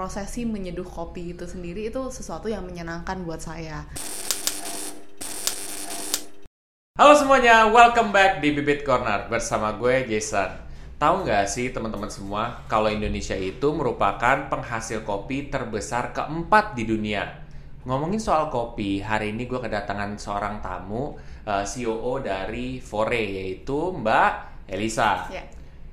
prosesi menyeduh kopi itu sendiri itu sesuatu yang menyenangkan buat saya. Halo semuanya, welcome back di Bibit Corner bersama gue Jason. Tahu nggak sih teman-teman semua, kalau Indonesia itu merupakan penghasil kopi terbesar keempat di dunia. Ngomongin soal kopi, hari ini gue kedatangan seorang tamu, uh, COO dari Fore, yaitu Mbak Elisa. Ya.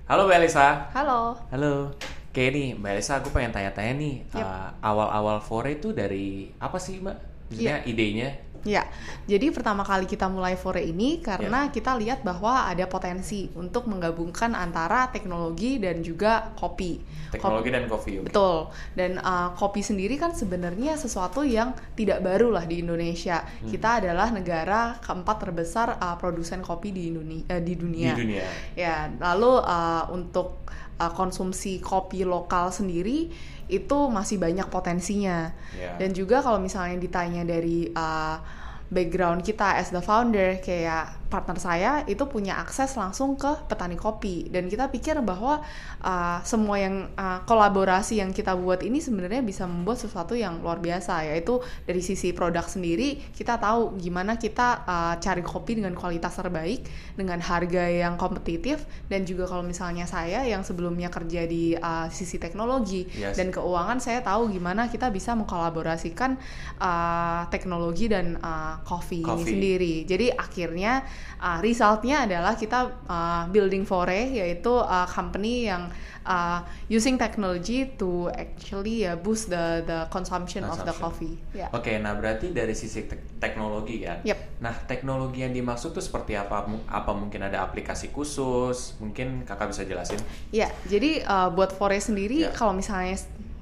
Halo Mbak Elisa. Halo. Halo. Oke nih, Mbak Elisa, aku pengen tanya-tanya nih, Yap. uh, awal-awal Fore itu dari apa sih Mbak? Maksudnya idenya? Ya, jadi pertama kali kita mulai Fore ini karena kita lihat bahwa ada potensi untuk menggabungkan antara teknologi dan juga kopi. Teknologi dan kopi. oke. Betul. Dan uh, kopi sendiri kan sebenarnya sesuatu yang tidak baru lah di Indonesia. Hmm. Kita adalah negara keempat terbesar uh, produsen kopi di Indonesia di dunia. Di dunia. Ya, lalu uh, untuk uh, konsumsi kopi lokal sendiri itu masih banyak potensinya. Ya. Dan juga kalau misalnya ditanya dari uh, background kita as the founder, kayak partner saya itu punya akses langsung ke petani kopi dan kita pikir bahwa uh, semua yang uh, kolaborasi yang kita buat ini sebenarnya bisa membuat sesuatu yang luar biasa yaitu dari sisi produk sendiri kita tahu gimana kita uh, cari kopi dengan kualitas terbaik dengan harga yang kompetitif dan juga kalau misalnya saya yang sebelumnya kerja di uh, sisi teknologi Yes. dan keuangan saya tahu gimana kita bisa mengkolaborasikan uh, teknologi dan uh, coffee, sendiri. Jadi akhirnya uh, resultnya adalah kita uh, building Fore yaitu uh, company yang uh, using technology to actually uh, boost the the consumption, of the coffee. Ya. Oke, nah berarti dari sisi tek- teknologi kan. Yep. Nah, teknologi yang dimaksud tuh seperti apa? Apa mungkin ada aplikasi khusus? Mungkin kakak bisa jelasin? Ya, jadi uh, buat Fore sendiri Ya. kalau misalnya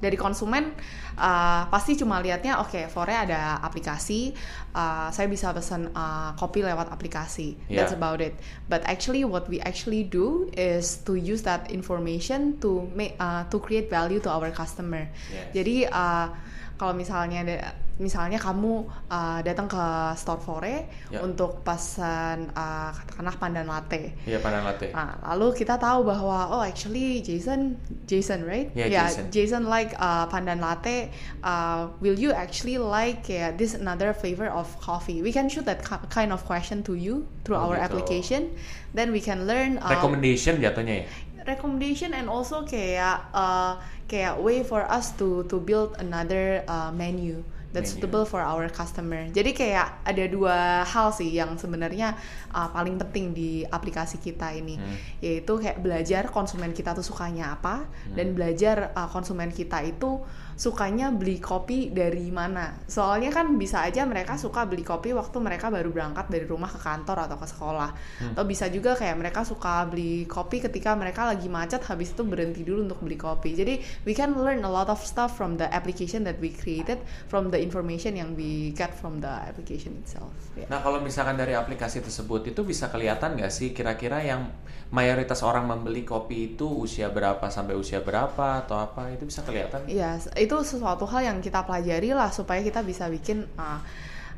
dari konsumen uh, pasti cuma lihatnya oke Fore ada aplikasi, uh, saya bisa pesan uh, kopi lewat aplikasi. Ya. That's about it. But actually what we actually do is to use that information to make uh, to create value to our customer. Yes. Jadi uh, kalau misalnya ada- misalnya kamu uh, datang ke store Fore Ya. untuk pesan uh, katakanlah pandan latte. Iya, pandan latte. Nah, lalu kita tahu bahwa oh actually Jason Jason right? Yeah, Yeah, Jason. Jason like uh, pandan latte. Uh, will you actually like yeah, this another flavor of coffee? We can shoot that ki- kind of question to you through Oh, our gitu. application. Then we can learn um, Recommendation jatuhnya ya? Recommendation and also kayak uh, kayak way for us to to build another uh, menu that's Menu. suitable for our customer. Jadi kayak ada dua hal sih yang sebenarnya uh, paling penting di aplikasi kita ini, Hmm. yaitu kayak belajar konsumen kita tuh sukanya apa Hmm. dan belajar uh, konsumen kita itu sukanya beli kopi dari mana. Soalnya kan bisa aja mereka suka beli kopi waktu mereka baru berangkat dari rumah ke kantor atau ke sekolah. Hmm. Atau bisa juga kayak mereka suka beli kopi ketika mereka lagi macet habis itu berhenti dulu untuk beli kopi. Jadi we can learn a lot of stuff from the application that we created, from the information yang we get from the application itself. Yeah. Nah, kalau misalkan dari aplikasi tersebut itu bisa kelihatan nggak sih kira-kira yang mayoritas orang membeli kopi itu usia berapa sampai usia berapa atau apa itu bisa kelihatan? Iya, itu sesuatu hal yang kita pelajari lah supaya kita bisa bikin uh,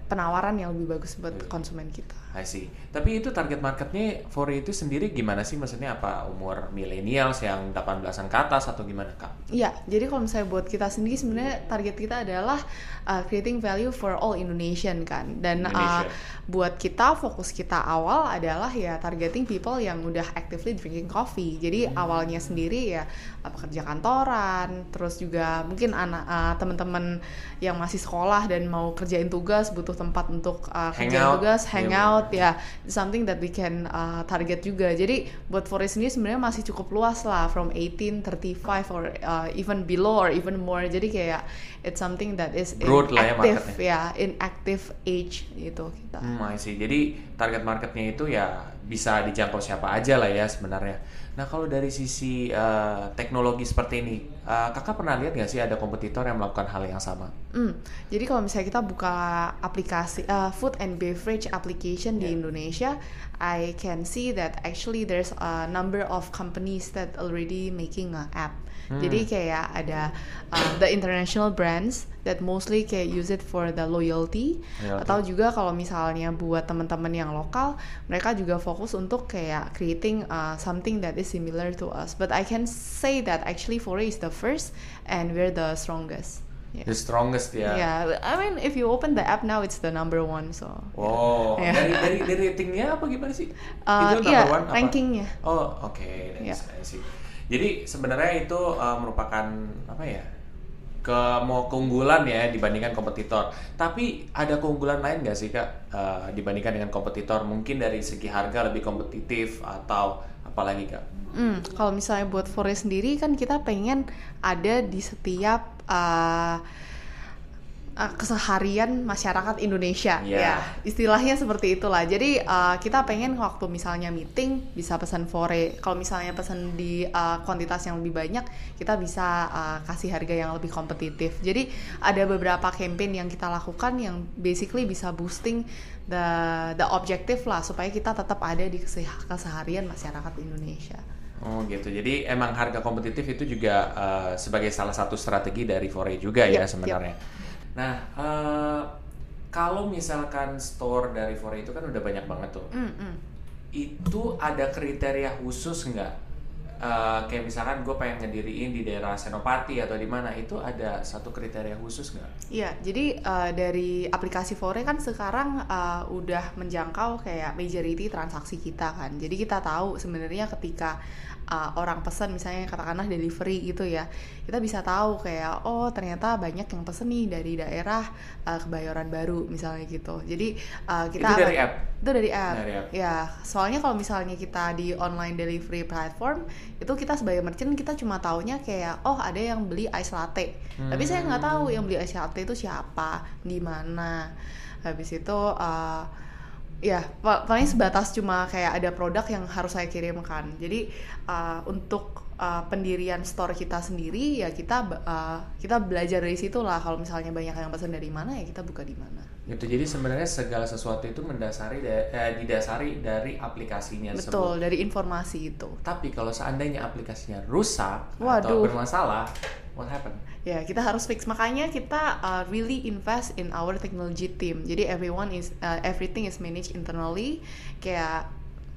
penawaran yang lebih bagus buat Iya. konsumen kita. I see. Tapi itu target marketnya Fore itu sendiri gimana sih? Maksudnya apa? Umur millennials yang 18-an ke atas atau gimana kak? Iya, jadi kalau misalnya buat kita sendiri sebenarnya target kita adalah uh, creating value for all Indonesian kan. Dan uh, Indonesia. buat kita fokus kita awal adalah ya targeting people yang udah actively drinking coffee. Jadi Hmm. awalnya sendiri ya uh, pekerja kantoran, terus juga mungkin anak uh, teman-teman yang masih sekolah dan mau kerjain tugas butuh tempat untuk uh, kerjain Hangout. tugas, Iya, hangout ya something that we can uh, target juga. Jadi buat Forest ini sebenarnya masih cukup luas lah from 18, 35 or uh, even below or even more. Jadi kayak it's something that is Broad lah ya marketnya. ya, in active age gitu kita. Hmm, I see. Jadi target marketnya itu ya bisa dijangkau siapa aja lah ya sebenarnya. Nah kalau dari sisi eh, teknologi seperti ini, eh, kakak pernah lihat nggak sih ada kompetitor yang melakukan hal yang sama? Hmm, jadi kalau misalnya kita buka aplikasi uh, food and beverage application di Yeah. Indonesia, I can see that actually there's a number of companies that already making a app. Hmm. Jadi kayak ada uh, the international brands that mostly kayak use it for the loyalty, Loyalty. atau juga kalau misalnya buat teman-teman yang lokal, mereka juga fokus untuk kayak creating uh, something that is similar to us. But I can say that actually Foray is the first and we're the strongest. Yeah. The strongest ya. Yeah, I mean if you open the app now it's the number one so. Wow, Yeah. dari dari dari ratingnya apa gimana sih? Uh, itu number one apa? rankingnya. Oh, oke, Yeah. nice, I see. Jadi sebenarnya itu uh, merupakan apa ya? Ke mau keunggulan ya dibandingkan kompetitor. Tapi ada keunggulan lain nggak sih kak uh, dibandingkan dengan kompetitor? Mungkin dari segi harga lebih kompetitif atau apalagi kak? Hmm, kalau misalnya buat Foray sendiri kan kita pengen ada di setiap uh, uh, keseharian masyarakat Indonesia Iya. ya istilahnya seperti itulah jadi uh, kita pengen waktu misalnya meeting bisa pesan Foray kalau misalnya pesan di uh, kuantitas yang lebih banyak kita bisa uh, kasih harga yang lebih kompetitif jadi ada beberapa campaign yang kita lakukan yang basically bisa boosting the the objective lah supaya kita tetap ada di keseh- keseharian masyarakat Indonesia Oh gitu. Jadi emang harga kompetitif itu juga uh, sebagai salah satu strategi dari Foray juga ya Yep, sebenarnya. Nah, uh, kalau misalkan store dari Foray itu kan udah banyak banget tuh. Mm, mm. Itu ada kriteria khusus nggak? Uh, kayak misalkan gue pengen ngediriin di daerah Senopati atau di mana itu ada satu kriteria khusus nggak? Iya, jadi uh, dari aplikasi Fore kan sekarang uh, udah menjangkau kayak majority transaksi kita kan. Jadi kita tahu sebenarnya ketika uh, orang pesan misalnya katakanlah delivery gitu ya, kita bisa tahu kayak oh ternyata banyak yang pesen nih dari daerah uh, Kebayoran Baru misalnya gitu. Jadi uh, kita Itu dari app? Itu dari app. Dari app. Ya, soalnya kalau misalnya kita di online delivery platform itu kita sebagai merchant kita cuma taunya kayak oh ada yang beli ice latte. Tapi saya nggak tahu yang beli ice latte itu siapa, di mana. Habis itu uh, ya pa- paling sebatas cuma kayak ada produk yang harus saya kirimkan. Jadi uh, untuk uh, pendirian store kita sendiri ya kita uh, kita belajar dari situ lah kalau misalnya banyak yang pesan dari mana ya kita buka di mana. Gitu. Jadi sebenarnya segala sesuatu itu mendasari da- eh, didasari dari aplikasinya tersebut. Betul, dari informasi itu. Tapi kalau seandainya aplikasinya rusak atau Waduh. bermasalah, what happen? Ya, kita harus fix. Makanya kita uh, really invest in our technology team. Jadi everyone is uh, everything is managed internally. Kayak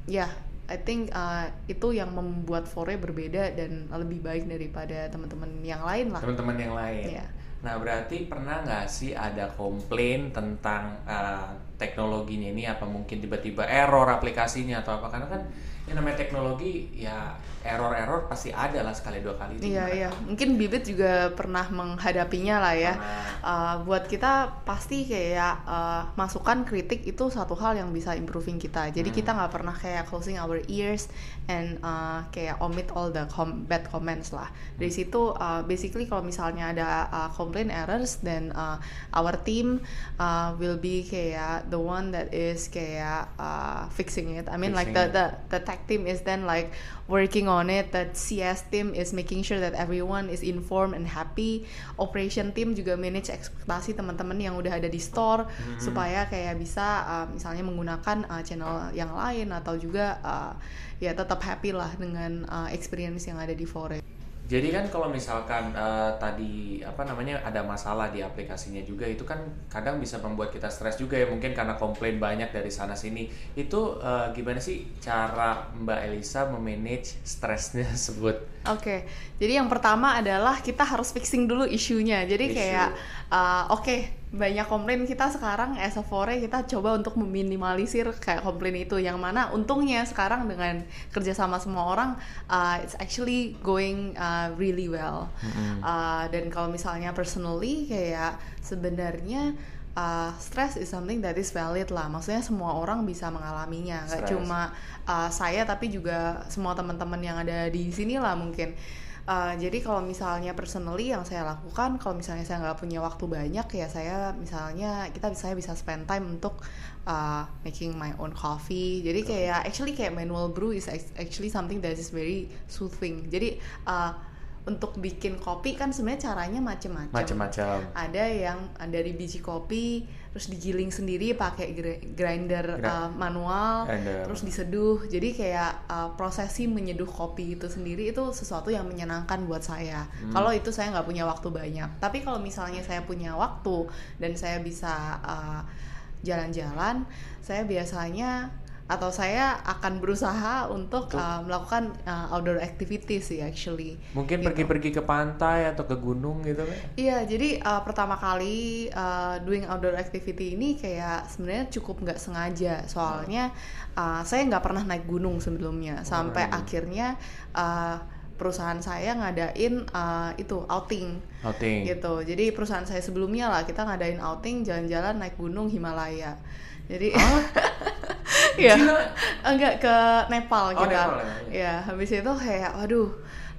ya, I think uh, itu yang membuat Fore berbeda dan lebih baik daripada teman-teman yang lain lah. Teman-teman yang lain. Iya. Nah, berarti pernah nggak sih ada komplain tentang uh, teknologinya ini apa mungkin tiba-tiba error aplikasinya atau apa? Karena kan yang namanya teknologi ya error-error pasti ada lah sekali dua kali. Iya, iya. Mungkin Bibit juga pernah menghadapinya lah ya. Pernah. Uh, buat kita pasti kayak uh, masukan kritik itu satu hal yang bisa improving kita. Jadi Hmm. kita nggak pernah kayak closing our ears and uh, kayak omit all the com- bad comments lah. Dari situ uh, basically kalau misalnya ada uh, complaint errors, then uh, our team uh, will be kayak the one that is kayak uh, fixing it. I mean like the, Fixing the the tech team is then like working on it. The CS team is making sure that everyone is informed and happy. Operation team juga manage ekspektasi teman-teman yang udah ada di store supaya kayak bisa uh, misalnya menggunakan uh, channel yang lain atau juga uh, ya tetap happy lah dengan uh, experience yang ada di Fore. Jadi kan kalau misalkan eh, tadi apa namanya ada masalah di aplikasinya juga itu kan kadang bisa membuat kita stres juga ya mungkin karena komplain banyak dari sana sini. Itu eh, gimana sih cara Mbak Elisa memanage stresnya tersebut? Oke, jadi yang pertama adalah kita harus fixing dulu isunya. Jadi Issue. kayak uh, oke banyak komplain kita sekarang as a Fore kita coba untuk meminimalisir kayak komplain itu. Yang mana untungnya sekarang dengan kerjasama semua orang uh, it's actually going uh, really well. Uh, dan kalau misalnya personally kayak sebenarnya uh, stress is something that is valid lah. Maksudnya semua orang bisa mengalaminya, nggak cuma uh, saya tapi juga semua teman-teman yang ada di sini lah mungkin. Uh, jadi kalau misalnya personally yang saya lakukan, kalau misalnya saya nggak punya waktu banyak ya saya misalnya kita saya bisa spend time untuk uh, making my own coffee. Jadi kayak actually kayak manual brew is act- actually something that is very soothing. Jadi uh, untuk bikin kopi kan sebenarnya caranya macem-macem Macam-macam. ada yang dari biji kopi terus digiling sendiri pakai gr- grinder uh, manual Grinder. terus diseduh jadi kayak uh, prosesi menyeduh kopi itu sendiri itu sesuatu yang menyenangkan buat saya Hmm. kalau itu saya nggak punya waktu banyak tapi kalau misalnya saya punya waktu dan saya bisa uh, jalan-jalan saya biasanya atau saya akan berusaha untuk uh, melakukan uh, outdoor activities sih actually Mungkin Gitu. pergi-pergi ke pantai atau ke gunung gitu kan? Iya, jadi uh, pertama kali uh, doing outdoor activity ini kayak sebenarnya cukup nggak sengaja, soalnya uh, saya nggak pernah naik gunung sebelumnya, sampai gunung. akhirnya uh, perusahaan saya ngadain uh, itu outing Outing. gitu. Jadi perusahaan saya sebelumnya lah kita ngadain outing jalan-jalan naik gunung Himalaya. Jadi ya enggak ke Nepal Oh, kita. Nepal ya, ya, habis itu kayak waduh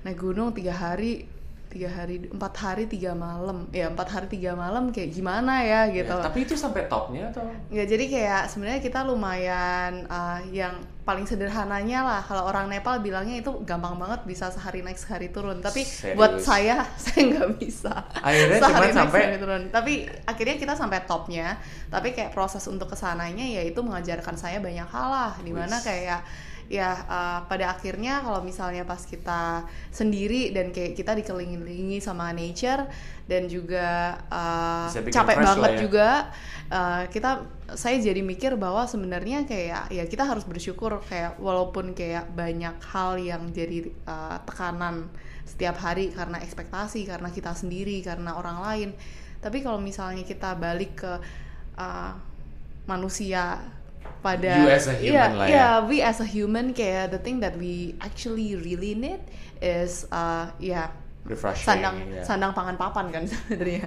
naik gunung tiga hari tiga hari empat hari tiga malam. Ya empat hari tiga malam kayak gimana ya gitu. Ya, tapi itu sampai topnya atau? nggak jadi kayak sebenarnya kita lumayan uh, yang paling sederhananya lah kalau orang Nepal bilangnya itu gampang banget bisa sehari naik sehari turun. Tapi Serius? buat saya saya nggak bisa. Akhirnya Sehari naik, sampai sehari turun. Tapi akhirnya kita sampai topnya. Tapi kayak proses untuk ke sananya ya itu mengajarkan saya banyak hal lah. Di mana kayak ya uh, pada akhirnya kalau misalnya pas kita sendiri dan kayak kita dikelilingi sama nature dan juga uh, capek banget ya. juga uh, kita saya jadi mikir bahwa sebenarnya kayak ya kita harus bersyukur kayak walaupun kayak banyak hal yang jadi uh, tekanan setiap hari karena ekspektasi karena kita sendiri karena orang lain tapi kalau misalnya kita balik ke uh, manusia pada You as a human Iya, lah ya. iya, we as a human kayak the thing that we actually really need is uh, ya refreshing. sandang ya. sandang pangan papan kan sebenarnya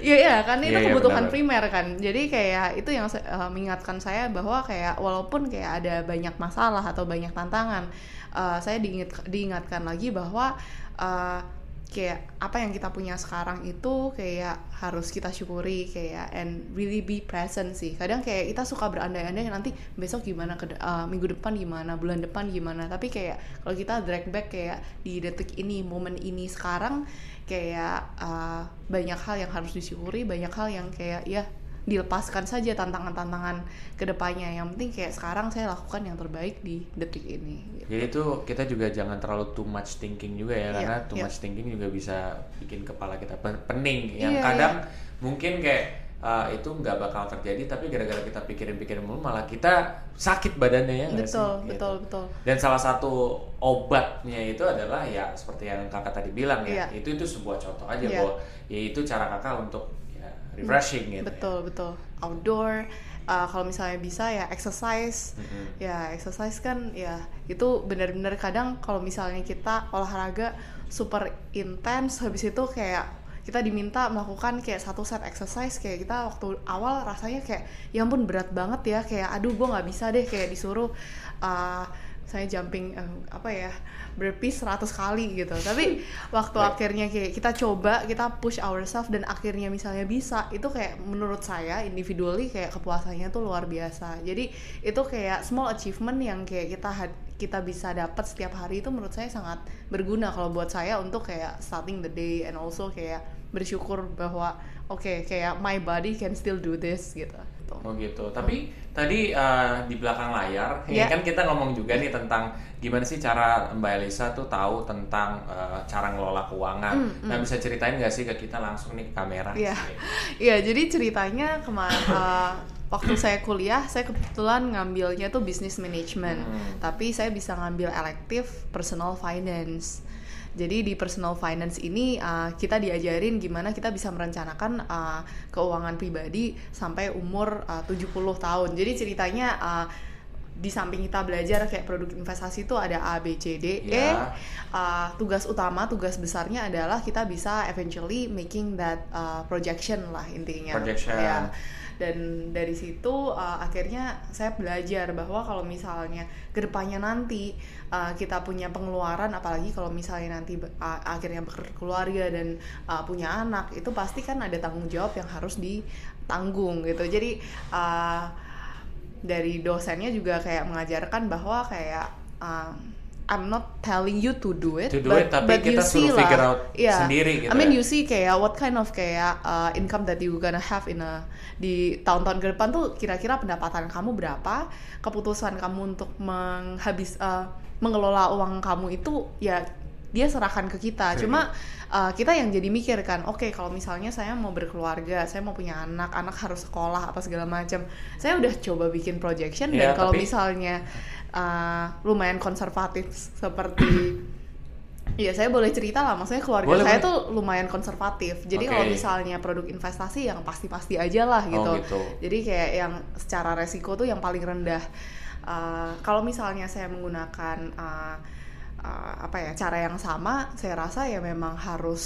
Iya iya kan itu Iya, iya, kebutuhan benar. primer kan. Jadi kayak itu yang eh, mengingatkan saya bahwa kayak walaupun kayak ada banyak masalah atau banyak tantangan, eh, saya diingat diingatkan lagi bahwa eh, kayak apa yang kita punya sekarang itu kayak harus kita syukuri kayak and really be present sih. Kadang kayak kita suka berandai-andai nanti besok gimana ke eh, minggu depan gimana, bulan depan gimana. Tapi kayak kalau kita drag back kayak di detik ini, momen ini sekarang kayak uh, banyak hal yang harus disyukuri banyak hal yang kayak ya dilepaskan saja tantangan-tantangan ke depannya yang penting kayak sekarang saya lakukan yang terbaik di detik ini gitu. Jadi itu kita juga jangan terlalu too much thinking juga ya Iya, karena too iya. much thinking juga bisa bikin kepala kita pen- pening yang Iya, kadang mungkin kayak uh, itu nggak bakal terjadi tapi gara-gara kita pikirin-pikirin mulu malah kita sakit badannya ya nggak sih? betul Gitu. betul betul Dan salah satu obatnya itu adalah ya seperti yang kakak tadi bilang ya Iya. itu itu sebuah contoh aja Iya. bahwa ya itu cara kakak untuk refreshing gitu. ya. betul betul outdoor uh, kalau misalnya bisa ya exercise Mhm. ya exercise kan ya itu benar-benar kadang kalau misalnya kita olahraga super intens habis itu kayak kita diminta melakukan kayak satu set exercise kayak kita waktu awal rasanya kayak ya ampun berat banget ya kayak aduh gue nggak bisa deh kayak disuruh uh, saya jumping eh, apa ya burpees 100 kali gitu. Tapi waktu Baik. akhirnya kayak kita coba kita push ourselves dan akhirnya misalnya bisa itu kayak menurut saya individually kayak kepuasannya tuh luar biasa. Jadi itu kayak small achievement yang kayak kita kita bisa dapat setiap hari itu menurut saya sangat berguna kalau buat saya untuk kayak starting the day and also kayak bersyukur bahwa oke kayak my body can still do this gitu. Oh gitu. Tapi tadi uh, di belakang layar, ya Ya. kan kita ngomong juga nih tentang gimana sih cara Mbak Elisa tuh tahu tentang uh, cara ngelola keuangan. Mm, Nah bisa ceritain nggak sih ke kita langsung nih ke kamera? Iya. sini? Iya, jadi ceritanya kemarin uh, waktu saya kuliah, saya kebetulan ngambilnya tuh business management, Hmm. tapi saya bisa ngambil elektif personal finance. Jadi di personal finance ini uh, kita diajarin gimana kita bisa merencanakan uh, keuangan pribadi sampai umur uh, 70 tahun. Jadi ceritanya uh, di samping kita belajar kayak produk investasi itu ada A, B, C, D, E. Ya. Uh, tugas utama, tugas besarnya adalah kita bisa eventually making that uh, projection lah intinya. Projection. Ya. Dan dari situ uh, akhirnya saya belajar bahwa kalau misalnya ke depannya nanti uh, kita punya pengeluaran, apalagi kalau misalnya nanti uh, akhirnya berkeluarga dan uh, punya anak, itu pasti kan ada tanggung jawab yang harus ditanggung gitu. Jadi uh, dari dosennya juga kayak mengajarkan bahwa kayak uh, I'm not telling you to do it, To do it, tapi kita suruh figure out sendiri gitu I mean ya. you see kayak what kind of kayak uh, income that you gonna have in a di tahun-tahun ke depan tuh kira-kira pendapatan kamu berapa, keputusan kamu untuk menghabis uh, mengelola uang kamu itu ya dia serahkan ke kita. Cuma uh, kita yang jadi mikir kan, oke kalau misalnya saya mau berkeluarga, saya mau punya anak, anak harus sekolah apa segala macam. Saya udah coba bikin projection Ya, dan kalau tapi- misalnya uh, lumayan konservatif seperti Iya, saya boleh cerita lah. Maksudnya keluarga Boleh, saya boleh. tuh lumayan konservatif. Jadi Oke. kalau misalnya produk investasi yang pasti-pasti aja lah gitu. Oh, gitu. Jadi kayak yang secara resiko tuh yang paling rendah. Uh, kalau misalnya saya menggunakan uh, uh, apa ya cara yang sama, saya rasa ya memang harus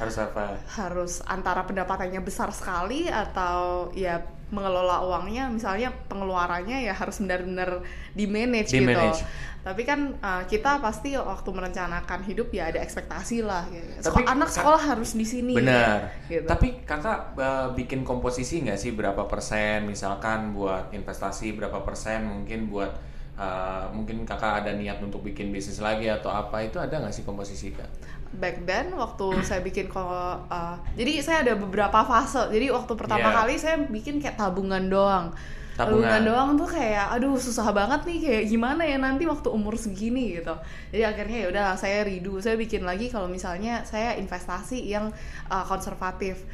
Harus apa? harus antara pendapatannya besar sekali atau ya mengelola uangnya misalnya pengeluarannya ya harus benar-benar di manage gitu. Di-manage. Tapi kan uh, kita pasti waktu merencanakan hidup ya ada ekspektasi lah gitu. Tapi Seko- anak sekolah harus di sini. Benar. Gitu. Tapi kakak uh, bikin komposisi nggak sih berapa persen misalkan buat investasi berapa persen mungkin buat uh, mungkin kakak ada niat untuk bikin bisnis lagi atau apa itu ada nggak sih komposisi kak? Back then waktu saya bikin ko uh, jadi saya ada beberapa fase. Jadi waktu pertama Iya. kali saya bikin kayak tabungan doang. Tabungan. doang tuh kayak aduh susah banget nih kayak gimana ya nanti waktu umur segini gitu. Jadi akhirnya ya udah saya redo. Saya bikin lagi kalau misalnya saya investasi yang uh, konservatif.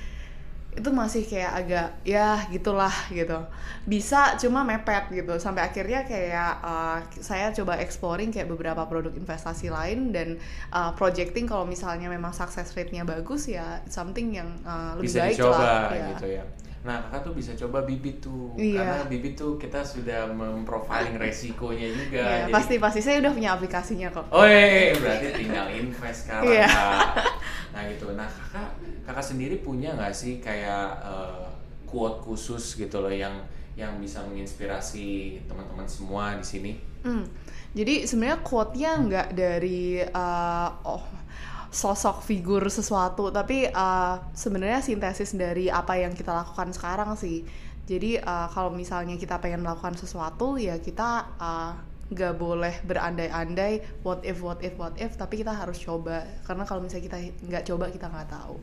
Itu masih kayak agak ya gitulah gitu. Bisa cuma mepet gitu. Sampai akhirnya kayak uh, saya coba exploring kayak beberapa produk investasi lain dan uh, projecting kalau misalnya memang success rate-nya bagus ya something yang uh, lebih bisa baik dicoba lah. ya. gitu ya. Nah kakak tuh bisa coba bibit tuh Iya. karena bibit tuh kita sudah memprofiling resikonya juga. Iya, Jadi- pasti pasti saya udah punya aplikasinya kok. Oh iya, iya, berarti tinggal invest sekarang Iya. Kak. Nah gitu. Nah kakak, kakak sendiri punya nggak sih kayak eh, quote khusus gitu loh yang yang bisa menginspirasi teman-teman semua di sini? Hmm. Jadi sebenarnya quote-nya nggak dari uh, oh sosok figur sesuatu, tapi uh, sebenarnya sintesis dari apa yang kita lakukan sekarang sih. Jadi uh, kalau misalnya kita pengen melakukan sesuatu, ya kita uh, nggak boleh berandai-andai what if what if what if, tapi kita harus coba. Karena kalau misalnya kita nggak coba kita nggak tahu.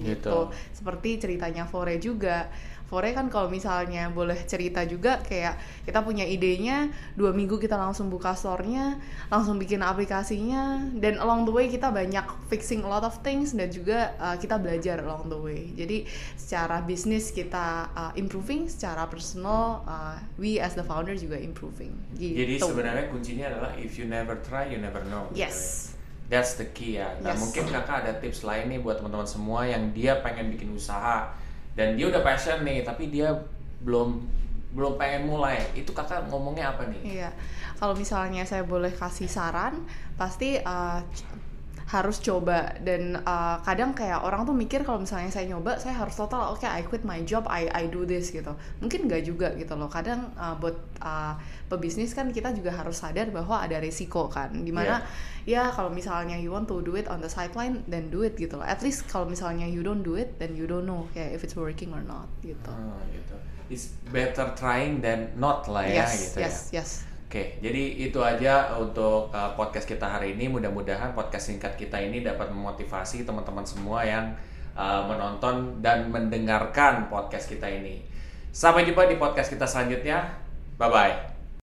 Gitu. Seperti ceritanya Fore juga. Fore kan kalau misalnya boleh cerita juga kayak kita punya idenya dua minggu kita langsung buka store-nya, langsung bikin aplikasinya, dan along the way kita banyak fixing a lot of things dan juga uh, kita belajar along the way. Jadi secara bisnis kita uh, improving, secara personal uh, we as the founder juga improving. Gitu. Jadi sebenarnya kuncinya adalah if you never try, you never know. gitu Yes. ya. That's the key ya. Nah Yes. mungkin kakak ada tips lain nih buat teman-teman semua yang dia pengen bikin usaha dan dia udah passion nih, tapi dia belum belum pengen mulai. Itu kakak ngomongnya apa nih? Iya, kalau misalnya saya boleh kasih saran, pasti uh, harus coba dan uh, kadang kayak orang tuh mikir kalau misalnya saya nyoba, saya harus total oke I quit my job, I I do this gitu. Mungkin nggak juga gitu loh. Kadang uh, buat uh, pebisnis kan kita juga harus sadar bahwa ada resiko kan. Di mana ya kalau misalnya you want to do it on the sideline, then do it gitu loh. At least kalau misalnya you don't do it, then you don't know kayak if it's working or not gitu. Oh, gitu. It's better trying than not lah ya yes, gitu yes, ya. yes. Oke, jadi itu aja untuk uh, podcast kita hari ini. Mudah-mudahan podcast singkat kita ini dapat memotivasi teman-teman semua yang uh, menonton dan mendengarkan podcast kita ini. Sampai jumpa di podcast kita selanjutnya. Bye bye.